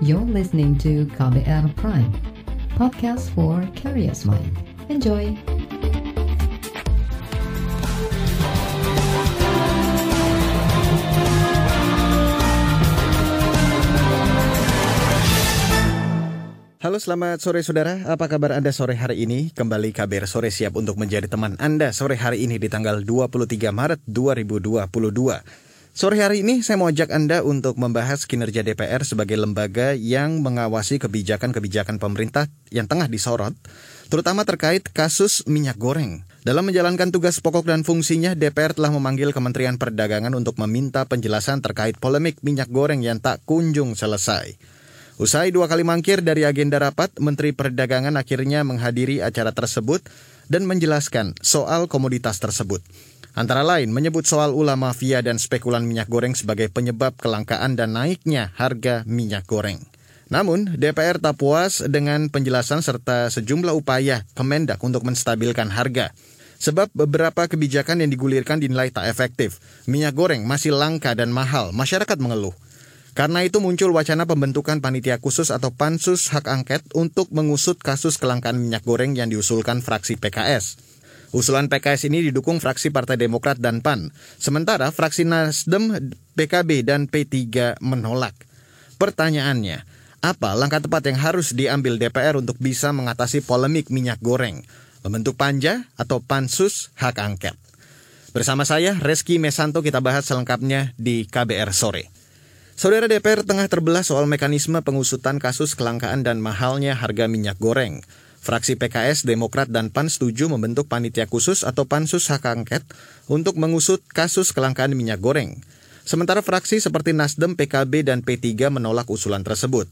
You're listening to KBR Prime, podcast for curious mind. Enjoy! Halo selamat sore saudara, apa kabar Anda sore hari ini? Kembali KBR Sore siap untuk menjadi teman Anda sore hari ini di tanggal 23 Maret 2022. Sore hari ini saya mau ajak Anda untuk membahas kinerja DPR sebagai lembaga yang mengawasi kebijakan-kebijakan pemerintah yang tengah disorot, terutama terkait kasus minyak goreng. Dalam menjalankan tugas pokok dan fungsinya, DPR telah memanggil Kementerian Perdagangan untuk meminta penjelasan terkait polemik minyak goreng yang tak kunjung selesai. Usai dua kali mangkir dari agenda rapat, Menteri Perdagangan akhirnya menghadiri acara tersebut dan menjelaskan soal komoditas tersebut. Antara lain menyebut soal ulah mafia dan spekulan minyak goreng sebagai penyebab kelangkaan dan naiknya harga minyak goreng. Namun, DPR tak puas dengan penjelasan serta sejumlah upaya Kemendak untuk menstabilkan harga. Sebab beberapa kebijakan yang digulirkan dinilai tak efektif. Minyak goreng masih langka dan mahal, masyarakat mengeluh. Karena itu muncul wacana pembentukan panitia khusus atau pansus hak angket untuk mengusut kasus kelangkaan minyak goreng yang diusulkan fraksi PKS. Usulan PKS ini didukung fraksi Partai Demokrat dan PAN, sementara fraksi Nasdem, PKB, dan P3 menolak. Pertanyaannya, apa langkah tepat yang harus diambil DPR untuk bisa mengatasi polemik minyak goreng? Membentuk panja atau pansus hak angket? Bersama saya, Reski Mesanto, kita bahas selengkapnya di KBR Sore. Saudara DPR tengah terbelah soal mekanisme pengusutan kasus kelangkaan dan mahalnya harga minyak goreng. Fraksi PKS, Demokrat, dan PAN setuju membentuk panitia khusus atau pansus hak angket untuk mengusut kasus kelangkaan minyak goreng. Sementara fraksi seperti Nasdem, PKB, dan P3 menolak usulan tersebut.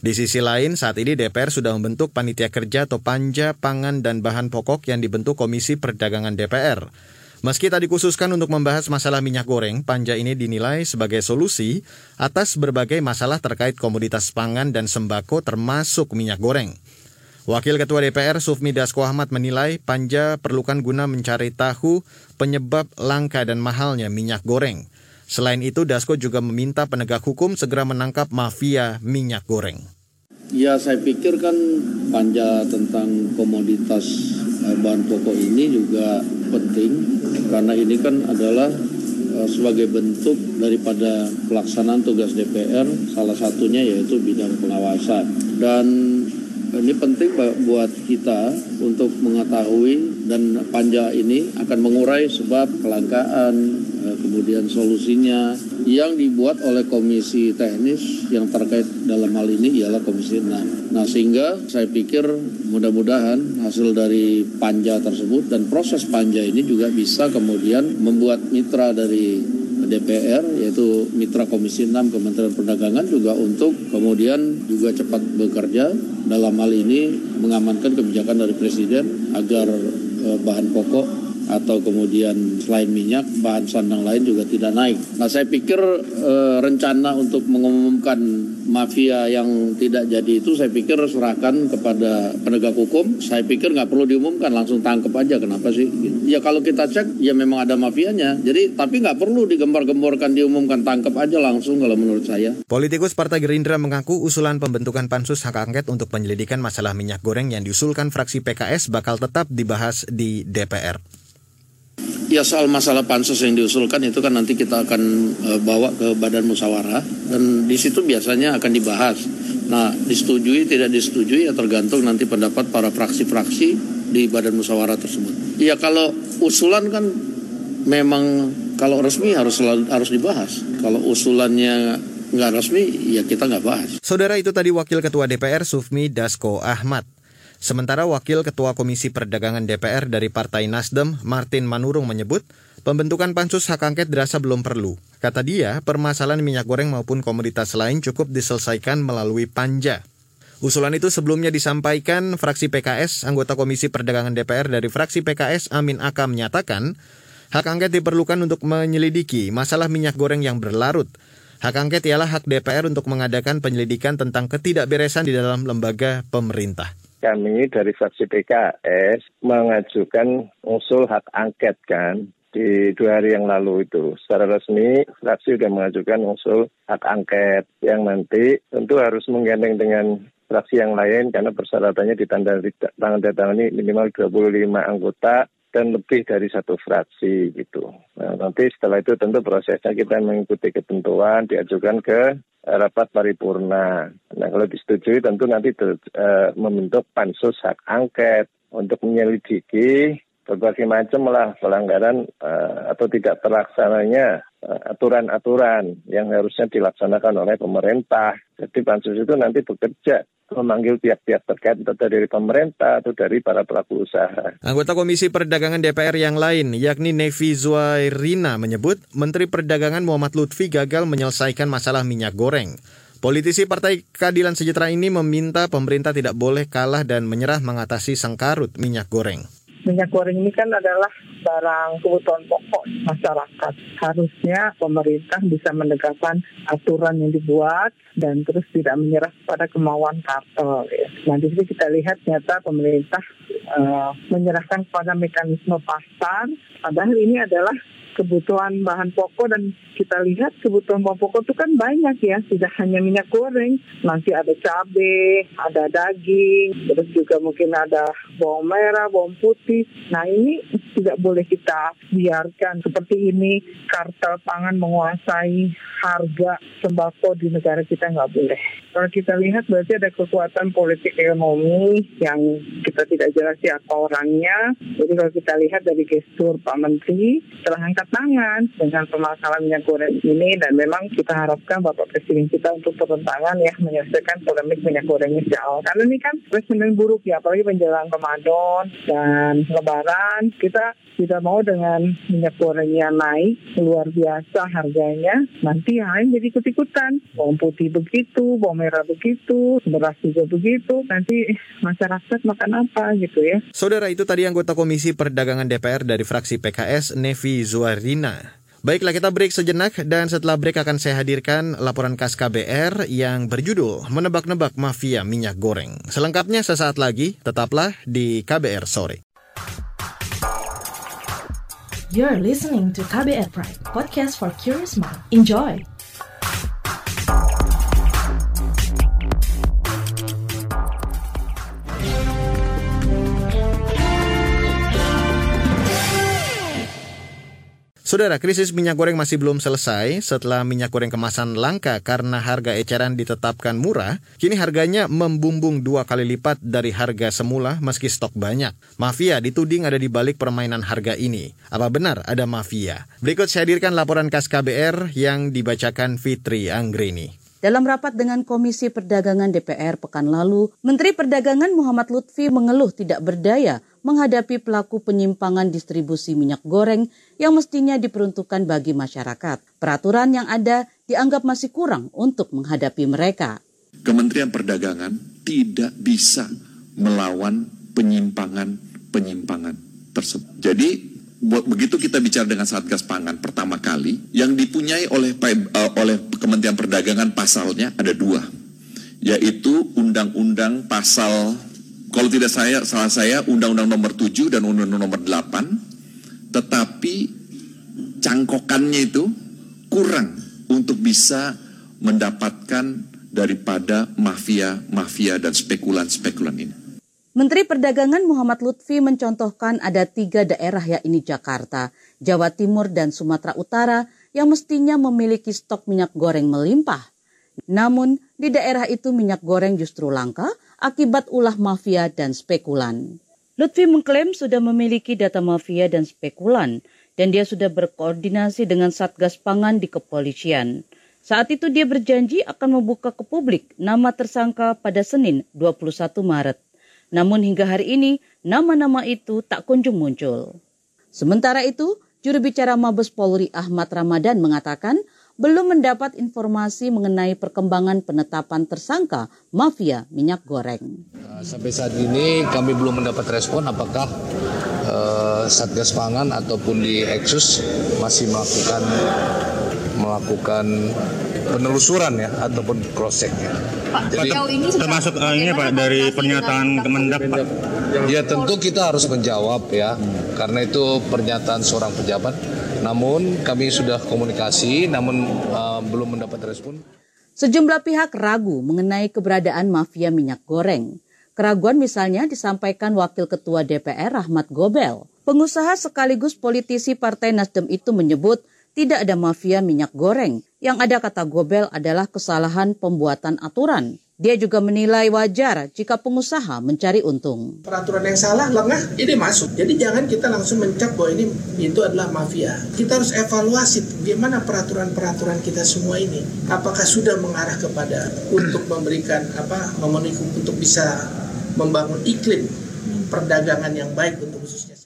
Di sisi lain, saat ini DPR sudah membentuk panitia kerja atau panja pangan dan bahan pokok yang dibentuk Komisi Perdagangan DPR. Meski tak dikhususkan untuk membahas masalah minyak goreng, panja ini dinilai sebagai solusi atas berbagai masalah terkait komoditas pangan dan sembako termasuk minyak goreng. Wakil Ketua DPR Sufmi Dasko Ahmad menilai panja perlukan guna mencari tahu penyebab langka dan mahalnya minyak goreng. Selain itu, Dasko juga meminta penegak hukum segera menangkap mafia minyak goreng. Ya saya pikir kan panja tentang komoditas bahan pokok ini juga penting karena ini kan adalah uh, sebagai bentuk daripada pelaksanaan tugas DPR salah satunya yaitu bidang pengawasan dan ini penting buat kita untuk mengetahui dan panja ini akan mengurai sebab kelangkaan Eh, kemudian solusinya yang dibuat oleh komisi teknis yang terkait dalam hal ini ialah komisi 6. Nah sehingga saya pikir mudah-mudahan hasil dari panja tersebut dan proses panja ini juga bisa kemudian membuat mitra dari DPR yaitu mitra Komisi 6 Kementerian Perdagangan juga untuk kemudian juga cepat bekerja dalam hal ini mengamankan kebijakan dari Presiden agar eh, bahan pokok atau kemudian selain minyak bahan sandang lain juga tidak naik. Nah saya pikir e, rencana untuk mengumumkan mafia yang tidak jadi itu saya pikir serahkan kepada penegak hukum. Saya pikir nggak perlu diumumkan langsung tangkap aja kenapa sih? Ya kalau kita cek ya memang ada mafianya. Jadi tapi nggak perlu digembar-gemborkan diumumkan tangkap aja langsung kalau menurut saya. Politikus Partai Gerindra mengaku usulan pembentukan pansus hak angket untuk penyelidikan masalah minyak goreng yang diusulkan fraksi PKS bakal tetap dibahas di DPR. Ya soal masalah pansus yang diusulkan itu kan nanti kita akan e, bawa ke badan musyawarah dan di situ biasanya akan dibahas. Nah, disetujui tidak disetujui ya tergantung nanti pendapat para fraksi-fraksi di badan musyawarah tersebut. Ya kalau usulan kan memang kalau resmi harus harus dibahas. Kalau usulannya nggak resmi ya kita nggak bahas. Saudara itu tadi Wakil Ketua DPR Sufmi Dasko Ahmad. Sementara Wakil Ketua Komisi Perdagangan DPR dari Partai Nasdem, Martin Manurung menyebut, pembentukan pansus hak angket dirasa belum perlu. Kata dia, permasalahan minyak goreng maupun komoditas lain cukup diselesaikan melalui panja. Usulan itu sebelumnya disampaikan fraksi PKS, anggota Komisi Perdagangan DPR dari fraksi PKS Amin Aka menyatakan, hak angket diperlukan untuk menyelidiki masalah minyak goreng yang berlarut. Hak angket ialah hak DPR untuk mengadakan penyelidikan tentang ketidakberesan di dalam lembaga pemerintah kami dari fraksi PKS mengajukan usul hak angket kan di dua hari yang lalu itu. Secara resmi, fraksi sudah mengajukan usul hak angket yang nanti tentu harus menggandeng dengan fraksi yang lain karena persyaratannya ditanda-tangani minimal 25 anggota dan lebih dari satu fraksi gitu. Nah, nanti setelah itu tentu prosesnya kita mengikuti ketentuan diajukan ke rapat paripurna. Nah kalau disetujui tentu nanti uh, membentuk pansus hak angket untuk menyelidiki berbagai macam lah pelanggaran uh, atau tidak terlaksananya eh, aturan-aturan uh, yang harusnya dilaksanakan oleh pemerintah. Jadi pansus itu nanti bekerja memanggil pihak-pihak terkait entah dari pemerintah atau dari para pelaku usaha. Anggota Komisi Perdagangan DPR yang lain, yakni Nevi Zuairina menyebut Menteri Perdagangan Muhammad Lutfi gagal menyelesaikan masalah minyak goreng. Politisi Partai Keadilan Sejahtera ini meminta pemerintah tidak boleh kalah dan menyerah mengatasi sengkarut minyak goreng minyak goreng ini kan adalah barang kebutuhan pokok masyarakat. Harusnya pemerintah bisa menegakkan aturan yang dibuat dan terus tidak menyerah pada kemauan kartel. Ya. Nah di sini kita lihat nyata pemerintah uh, menyerahkan pada mekanisme pasar, padahal ini adalah kebutuhan bahan pokok dan kita lihat kebutuhan bahan pokok itu kan banyak ya, tidak hanya minyak goreng, nanti ada cabai, ada daging, terus juga mungkin ada bawang merah, bawang putih. Nah ini tidak boleh kita biarkan seperti ini kartel pangan menguasai harga sembako di negara kita nggak boleh. Kalau kita lihat berarti ada kekuatan politik ekonomi yang kita tidak jelas siapa orangnya. Jadi kalau kita lihat dari gestur Pak Menteri telah angkat tangan dengan permasalahan minyak goreng ini dan memang kita harapkan Bapak Presiden kita untuk turun ya menyelesaikan polemik minyak goreng ini sejak Karena ini kan presiden buruk ya apalagi menjelang Ramadan dan Lebaran. Kita tidak mau dengan minyak gorengnya naik luar biasa harganya. Nanti yang lain jadi ikut-ikutan. Bawang putih begitu bawang merah begitu beras juga begitu nanti masyarakat makan apa gitu ya Saudara itu tadi anggota Komisi Perdagangan DPR dari fraksi PKS Nevi Zuarina Baiklah kita break sejenak dan setelah break akan saya hadirkan laporan khas KBR yang berjudul Menebak-nebak Mafia Minyak Goreng. Selengkapnya sesaat lagi, tetaplah di KBR Sore. You're listening to KBR Pride, podcast for curious mind. Enjoy! Saudara, krisis minyak goreng masih belum selesai. Setelah minyak goreng kemasan langka karena harga eceran ditetapkan murah, kini harganya membumbung dua kali lipat dari harga semula meski stok banyak. Mafia dituding ada di balik permainan harga ini. Apa benar ada mafia? Berikut saya hadirkan laporan khas KBR yang dibacakan Fitri Anggreni. Dalam rapat dengan Komisi Perdagangan DPR pekan lalu, Menteri Perdagangan Muhammad Lutfi mengeluh tidak berdaya menghadapi pelaku penyimpangan distribusi minyak goreng yang mestinya diperuntukkan bagi masyarakat. Peraturan yang ada dianggap masih kurang untuk menghadapi mereka. Kementerian Perdagangan tidak bisa melawan penyimpangan-penyimpangan tersebut. Jadi begitu kita bicara dengan Satgas Pangan pertama kali, yang dipunyai oleh uh, oleh Kementerian Perdagangan pasalnya ada dua, yaitu Undang-Undang Pasal kalau tidak saya salah saya Undang-Undang Nomor 7 dan Undang-Undang Nomor 8, tetapi cangkokannya itu kurang untuk bisa mendapatkan daripada mafia-mafia dan spekulan-spekulan ini. Menteri Perdagangan Muhammad Lutfi mencontohkan ada tiga daerah yakni Jakarta, Jawa Timur, dan Sumatera Utara yang mestinya memiliki stok minyak goreng melimpah. Namun, di daerah itu minyak goreng justru langka akibat ulah mafia dan spekulan. Lutfi mengklaim sudah memiliki data mafia dan spekulan, dan dia sudah berkoordinasi dengan Satgas Pangan di kepolisian. Saat itu dia berjanji akan membuka ke publik nama tersangka pada Senin 21 Maret. Namun hingga hari ini nama-nama itu tak kunjung muncul. Sementara itu, juru bicara Mabes Polri Ahmad Ramadan mengatakan belum mendapat informasi mengenai perkembangan penetapan tersangka mafia minyak goreng. Nah, sampai saat ini kami belum mendapat respon apakah uh, Satgas Pangan ataupun di Exus masih melakukan melakukan penelusuran ya ataupun cross check ya. Pak, Jadi, ini termasuk uh, ini Pak dari pernyataan Kemendak Pak. Ya tentu kita harus menjawab ya karena itu pernyataan seorang pejabat. Namun kami sudah komunikasi, namun uh, belum mendapat respon. Sejumlah pihak ragu mengenai keberadaan mafia minyak goreng. Keraguan misalnya disampaikan Wakil Ketua DPR Rahmat Gobel. Pengusaha sekaligus politisi Partai Nasdem itu menyebut tidak ada mafia minyak goreng. Yang ada kata Gobel adalah kesalahan pembuatan aturan. Dia juga menilai wajar jika pengusaha mencari untung. Peraturan yang salah lengah ini masuk. Jadi jangan kita langsung mencap bahwa ini itu adalah mafia. Kita harus evaluasi bagaimana peraturan-peraturan kita semua ini. Apakah sudah mengarah kepada untuk memberikan apa memenuhi untuk bisa membangun iklim perdagangan yang baik untuk khususnya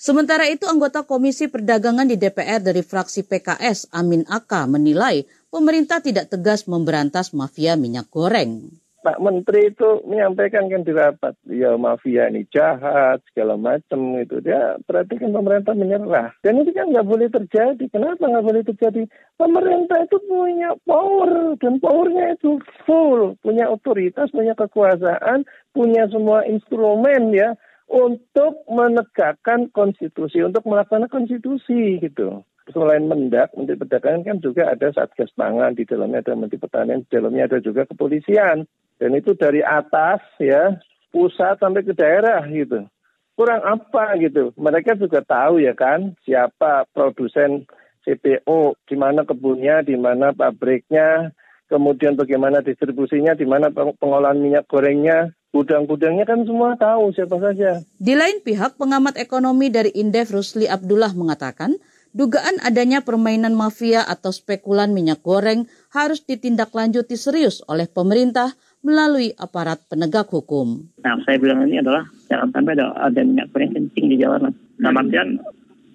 Sementara itu, anggota Komisi Perdagangan di DPR dari fraksi PKS, Amin Aka, menilai pemerintah tidak tegas memberantas mafia minyak goreng. Pak Menteri itu menyampaikan kan di rapat, ya mafia ini jahat, segala macam itu. Dia perhatikan pemerintah menyerah. Dan itu kan nggak boleh terjadi. Kenapa nggak boleh terjadi? Pemerintah itu punya power, dan powernya itu full. Punya otoritas, punya kekuasaan, punya semua instrumen ya untuk menegakkan konstitusi, untuk melaksanakan konstitusi gitu selain Mendak, Menteri Perdagangan kan juga ada Satgas Pangan, di dalamnya ada Menteri Pertanian, di dalamnya ada juga kepolisian. Dan itu dari atas ya, pusat sampai ke daerah gitu. Kurang apa gitu. Mereka juga tahu ya kan, siapa produsen CPO, di mana kebunnya, di mana pabriknya, kemudian bagaimana distribusinya, di mana pengolahan minyak gorengnya, gudang-gudangnya kan semua tahu siapa saja. Di lain pihak, pengamat ekonomi dari Indef Rusli Abdullah mengatakan, Dugaan adanya permainan mafia atau spekulan minyak goreng harus ditindaklanjuti serius oleh pemerintah melalui aparat penegak hukum. Nah, saya bilang ini adalah jangan sampai ada, ada minyak goreng kencing di jalanan. Nah, artian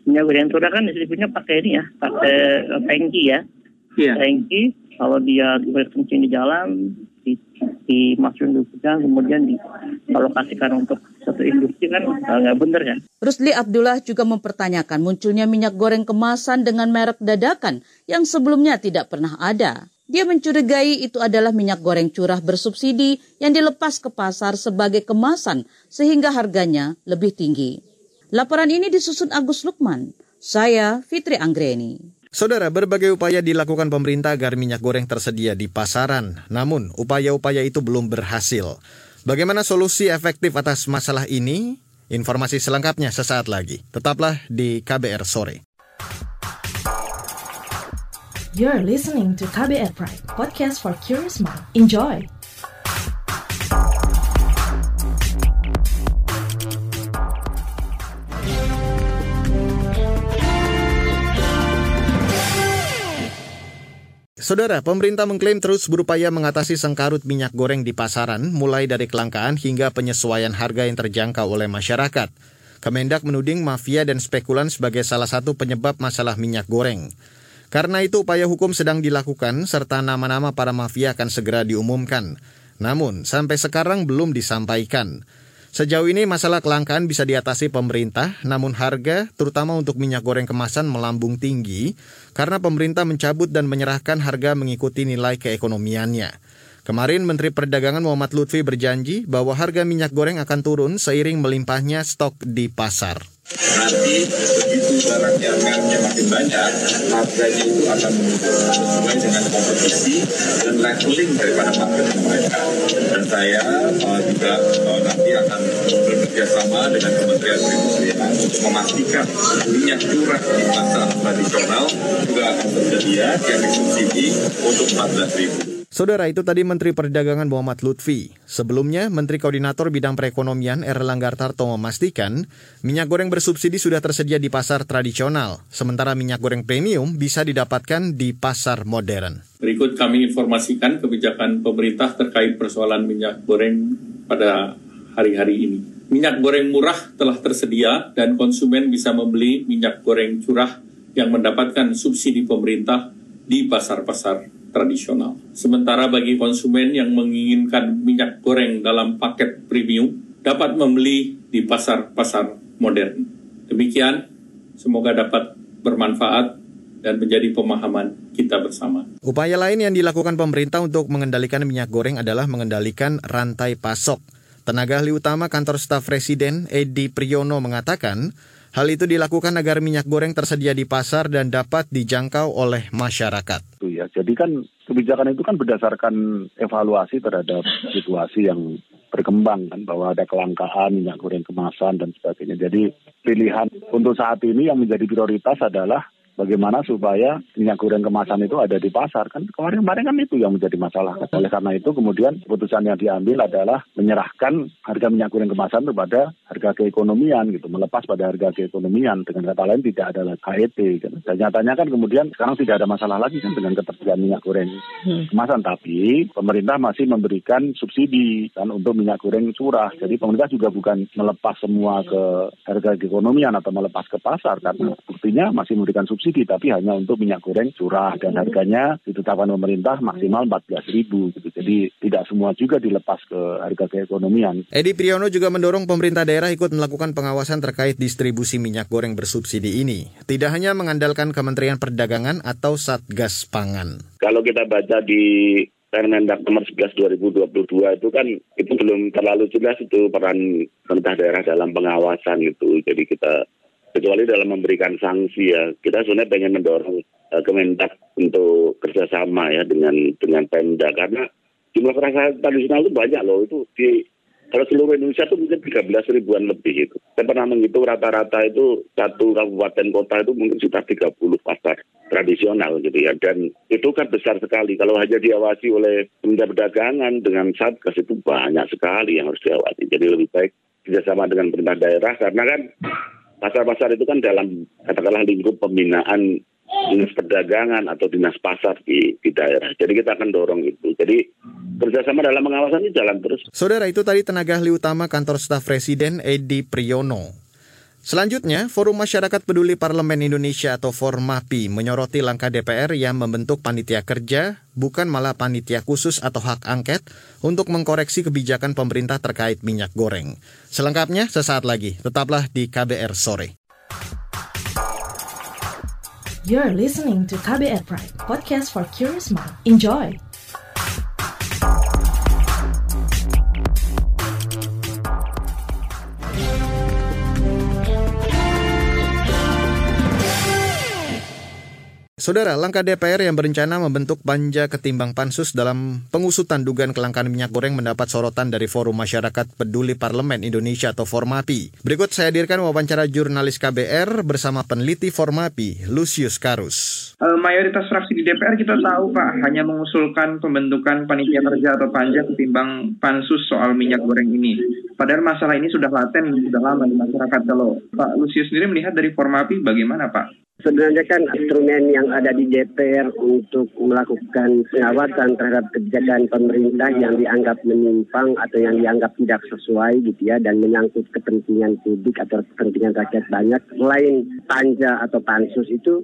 minyak goreng curah kan disebutnya pakai ini ya, pakai tangki ya. Iya. Tangki, kalau dia kencing di jalan, dimasukin di gudang kemudian dialokasikan untuk satu industri kan nggak bener kan. Rusli Abdullah juga mempertanyakan munculnya minyak goreng kemasan dengan merek dadakan yang sebelumnya tidak pernah ada. Dia mencurigai itu adalah minyak goreng curah bersubsidi yang dilepas ke pasar sebagai kemasan sehingga harganya lebih tinggi. Laporan ini disusun Agus Lukman. Saya Fitri Anggreni. Saudara, berbagai upaya dilakukan pemerintah agar minyak goreng tersedia di pasaran. Namun, upaya-upaya itu belum berhasil. Bagaimana solusi efektif atas masalah ini? Informasi selengkapnya sesaat lagi. Tetaplah di KBR Sore. You're listening to KBR Pride, podcast for curious mind. Enjoy! Saudara, pemerintah mengklaim terus berupaya mengatasi sengkarut minyak goreng di pasaran, mulai dari kelangkaan hingga penyesuaian harga yang terjangkau oleh masyarakat. Kemendak menuding mafia dan spekulan sebagai salah satu penyebab masalah minyak goreng. Karena itu upaya hukum sedang dilakukan serta nama-nama para mafia akan segera diumumkan. Namun, sampai sekarang belum disampaikan. Sejauh ini masalah kelangkaan bisa diatasi pemerintah, namun harga, terutama untuk minyak goreng kemasan melambung tinggi karena pemerintah mencabut dan menyerahkan harga mengikuti nilai keekonomiannya. Kemarin Menteri Perdagangan Muhammad Lutfi berjanji bahwa harga minyak goreng akan turun seiring melimpahnya stok di pasar. Nanti begitu barangnya merknya makin banyak, harganya itu akan sesuai dengan kompetisi dan leveling daripada market mereka. Dan saya uh, juga uh, nanti akan bekerja sama dengan Kementerian Perindustrian untuk memastikan minyak curah di pasar tradisional juga akan tersedia yang disubsidi untuk 14 ribu. Saudara itu tadi Menteri Perdagangan Muhammad Lutfi. Sebelumnya, Menteri Koordinator Bidang Perekonomian Erlangga Tarto memastikan minyak goreng bersubsidi sudah tersedia di pasar tradisional, sementara minyak goreng premium bisa didapatkan di pasar modern. Berikut kami informasikan kebijakan pemerintah terkait persoalan minyak goreng pada hari-hari ini. Minyak goreng murah telah tersedia dan konsumen bisa membeli minyak goreng curah yang mendapatkan subsidi pemerintah di pasar-pasar tradisional. Sementara bagi konsumen yang menginginkan minyak goreng dalam paket premium dapat membeli di pasar-pasar modern. Demikian, semoga dapat bermanfaat dan menjadi pemahaman kita bersama. Upaya lain yang dilakukan pemerintah untuk mengendalikan minyak goreng adalah mengendalikan rantai pasok. Tenaga ahli utama kantor staf presiden Edi Priyono mengatakan, Hal itu dilakukan agar minyak goreng tersedia di pasar dan dapat dijangkau oleh masyarakat. Ya, jadi kan kebijakan itu kan berdasarkan evaluasi terhadap situasi yang berkembang kan bahwa ada kelangkaan minyak goreng kemasan dan sebagainya. Jadi pilihan untuk saat ini yang menjadi prioritas adalah bagaimana supaya minyak goreng kemasan itu ada di pasar? Kan kemarin-kemarin kan itu yang menjadi masalah. Oleh karena itu kemudian keputusan yang diambil adalah menyerahkan harga minyak goreng kemasan kepada harga keekonomian gitu. Melepas pada harga keekonomian. Dengan kata lain tidak ada HET kan. dan nyatanya kan kemudian sekarang tidak ada masalah lagi kan dengan ketersediaan minyak goreng hmm. kemasan. Tapi pemerintah masih memberikan subsidi kan untuk minyak goreng curah. Jadi pemerintah juga bukan melepas semua ke harga keekonomian atau melepas ke pasar. Karena buktinya masih memberikan subsidi subsidi tapi hanya untuk minyak goreng curah dan harganya ditetapkan pemerintah maksimal 14 ribu gitu. Jadi tidak semua juga dilepas ke harga keekonomian. Edi Priyono juga mendorong pemerintah daerah ikut melakukan pengawasan terkait distribusi minyak goreng bersubsidi ini. Tidak hanya mengandalkan Kementerian Perdagangan atau Satgas Pangan. Kalau kita baca di Permendak nomor 11 2022 itu kan itu belum terlalu jelas itu peran pemerintah daerah dalam pengawasan itu. Jadi kita kecuali dalam memberikan sanksi ya kita sebenarnya pengen mendorong uh, Kemendak untuk kerjasama ya dengan dengan Pemda karena jumlah perasaan tradisional itu banyak loh itu di kalau seluruh Indonesia itu mungkin 13 ribuan lebih itu. Saya pernah menghitung rata-rata itu satu kabupaten kota itu mungkin sekitar 30 pasar tradisional gitu ya. Dan itu kan besar sekali. Kalau hanya diawasi oleh Kementerian Perdagangan dengan Satgas itu banyak sekali yang harus diawasi. Jadi lebih baik kerjasama dengan pemerintah daerah karena kan pasar-pasar itu kan dalam katakanlah lingkup pembinaan dinas perdagangan atau dinas pasar di, di daerah. Jadi kita akan dorong itu. Jadi kerjasama dalam pengawasan ini jalan terus. Saudara itu tadi tenaga ahli utama kantor staf presiden Edi Priyono. Selanjutnya, Forum Masyarakat Peduli Parlemen Indonesia atau Formapi menyoroti langkah DPR yang membentuk panitia kerja, bukan malah panitia khusus atau hak angket untuk mengkoreksi kebijakan pemerintah terkait minyak goreng. Selengkapnya sesaat lagi, tetaplah di KBR Sore. You're listening to KBR Pride, podcast for curious mind. Enjoy! Saudara, langkah DPR yang berencana membentuk panja ketimbang pansus dalam pengusutan dugaan kelangkaan minyak goreng mendapat sorotan dari Forum Masyarakat Peduli Parlemen Indonesia atau Formapi. Berikut saya hadirkan wawancara jurnalis KBR bersama peneliti Formapi, Lucius Karus. Uh, mayoritas fraksi di DPR kita tahu Pak hanya mengusulkan pembentukan panitia kerja atau panja ketimbang pansus soal minyak goreng ini. Padahal masalah ini sudah laten sudah lama di masyarakat. Kalau Pak Lucius sendiri melihat dari Formapi bagaimana Pak? Sebenarnya kan instrumen yang ada di DPR untuk melakukan pengawasan terhadap kebijakan pemerintah yang dianggap menyimpang atau yang dianggap tidak sesuai gitu ya dan menyangkut kepentingan publik atau kepentingan rakyat banyak. Selain panja atau pansus itu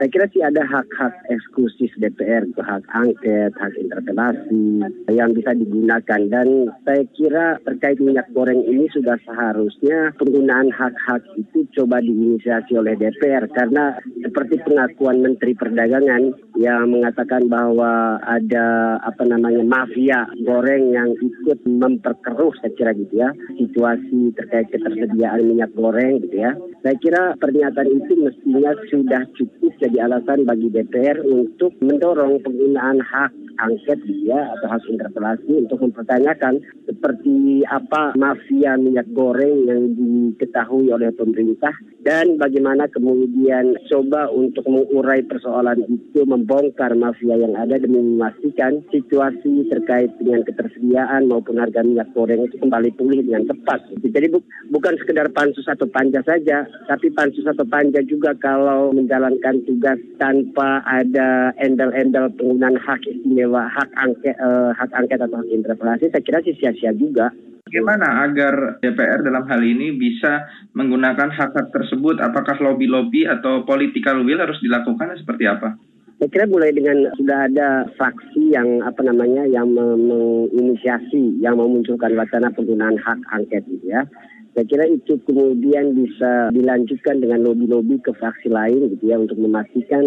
saya kira sih ada hak-hak eksklusif DPR itu hak angket, hak interpelasi yang bisa digunakan. Dan saya kira terkait minyak goreng ini sudah seharusnya penggunaan hak-hak itu coba diinisiasi oleh DPR karena seperti pengakuan Menteri Perdagangan yang mengatakan bahwa ada apa namanya mafia goreng yang ikut memperkeruh saya kira gitu ya situasi terkait ketersediaan minyak goreng gitu ya. Saya kira pernyataan itu mestinya sudah cukup jadi alasan bagi DPR untuk mendorong penggunaan hak angket ya atau hak interpelasi untuk mempertanyakan seperti apa mafia minyak goreng yang diketahui oleh pemerintah dan bagaimana kemudian coba untuk mengurai persoalan itu, membongkar mafia yang ada demi memastikan situasi terkait dengan ketersediaan maupun harga minyak goreng itu kembali pulih dengan tepat. Jadi bu bukan sekedar pansus atau panja saja, tapi pansus atau panja juga kalau menjalankan tugas tanpa ada endal-endal penggunaan hak istimewa, hak angket, uh, hak angket atau hak interpelasi, saya kira sih sia-sia juga. Bagaimana agar DPR dalam hal ini bisa menggunakan hak-hak tersebut? Apakah lobby-lobby atau political will harus dilakukan seperti apa? Saya kira mulai dengan sudah ada fraksi yang apa namanya yang menginisiasi, yang memunculkan wacana penggunaan hak angket gitu ya. Saya kira itu kemudian bisa dilanjutkan dengan lobby-lobby ke fraksi lain gitu ya untuk memastikan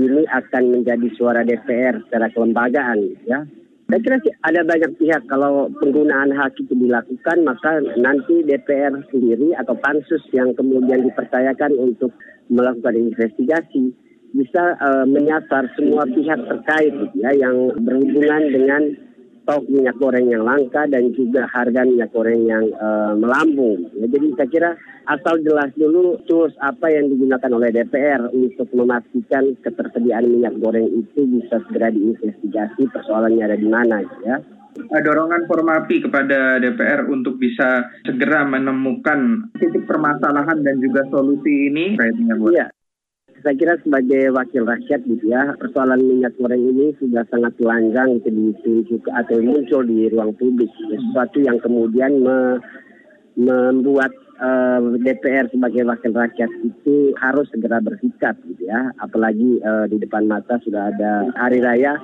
ini akan menjadi suara DPR secara kelembagaan gitu ya. Saya kira sih ada banyak pihak. Kalau penggunaan hak itu dilakukan maka nanti DPR sendiri atau pansus yang kemudian dipercayakan untuk melakukan investigasi bisa uh, menyasar semua pihak terkait gitu ya yang berhubungan dengan stok minyak goreng yang langka dan juga harga minyak goreng yang uh, melambung. Ya, jadi saya kira asal jelas dulu tools apa yang digunakan oleh DPR untuk memastikan ketersediaan minyak goreng itu bisa segera diinvestigasi persoalannya ada di mana gitu ya dorongan formapi kepada DPR untuk bisa segera menemukan titik permasalahan dan juga solusi ini terkait. Iya saya kira sebagai wakil rakyat gitu ya persoalan minyak goreng ini sudah sangat telanjang itu ditunjuk atau muncul di ruang publik sesuatu yang kemudian me, membuat uh, eh, DPR sebagai wakil rakyat itu harus segera bersikap gitu ya. Apalagi uh, di depan mata sudah ada hari raya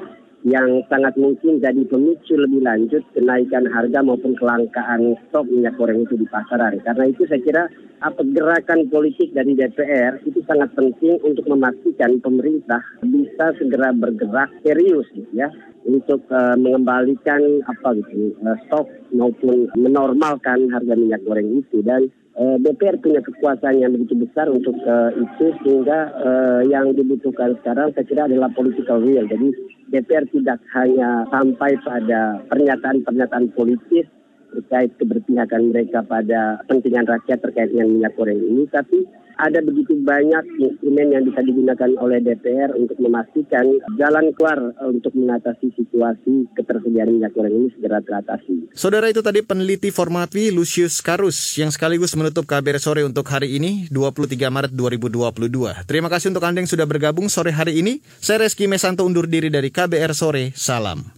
yang sangat mungkin jadi pemicu lebih lanjut kenaikan harga maupun kelangkaan stok minyak goreng itu di pasaran. Karena itu saya kira apa gerakan politik dari DPR itu sangat penting untuk memastikan pemerintah bisa segera bergerak serius gitu ya untuk uh, mengembalikan apa gitu uh, stok maupun menormalkan harga minyak goreng itu dan uh, DPR punya kekuasaan yang begitu besar untuk uh, itu sehingga uh, yang dibutuhkan sekarang saya kira adalah political will. Jadi DPR tidak hanya sampai pada pernyataan-pernyataan politis terkait keberpihakan mereka pada kepentingan rakyat terkait dengan minyak goreng ini, tapi ada begitu banyak instrumen yang bisa digunakan oleh DPR untuk memastikan jalan keluar untuk mengatasi situasi ketersediaan minyak goreng ini segera teratasi. Saudara itu tadi peneliti Formapi Lucius Karus yang sekaligus menutup kabar sore untuk hari ini 23 Maret 2022. Terima kasih untuk Anda yang sudah bergabung sore hari ini. Saya Reski Mesanto undur diri dari KBR Sore. Salam.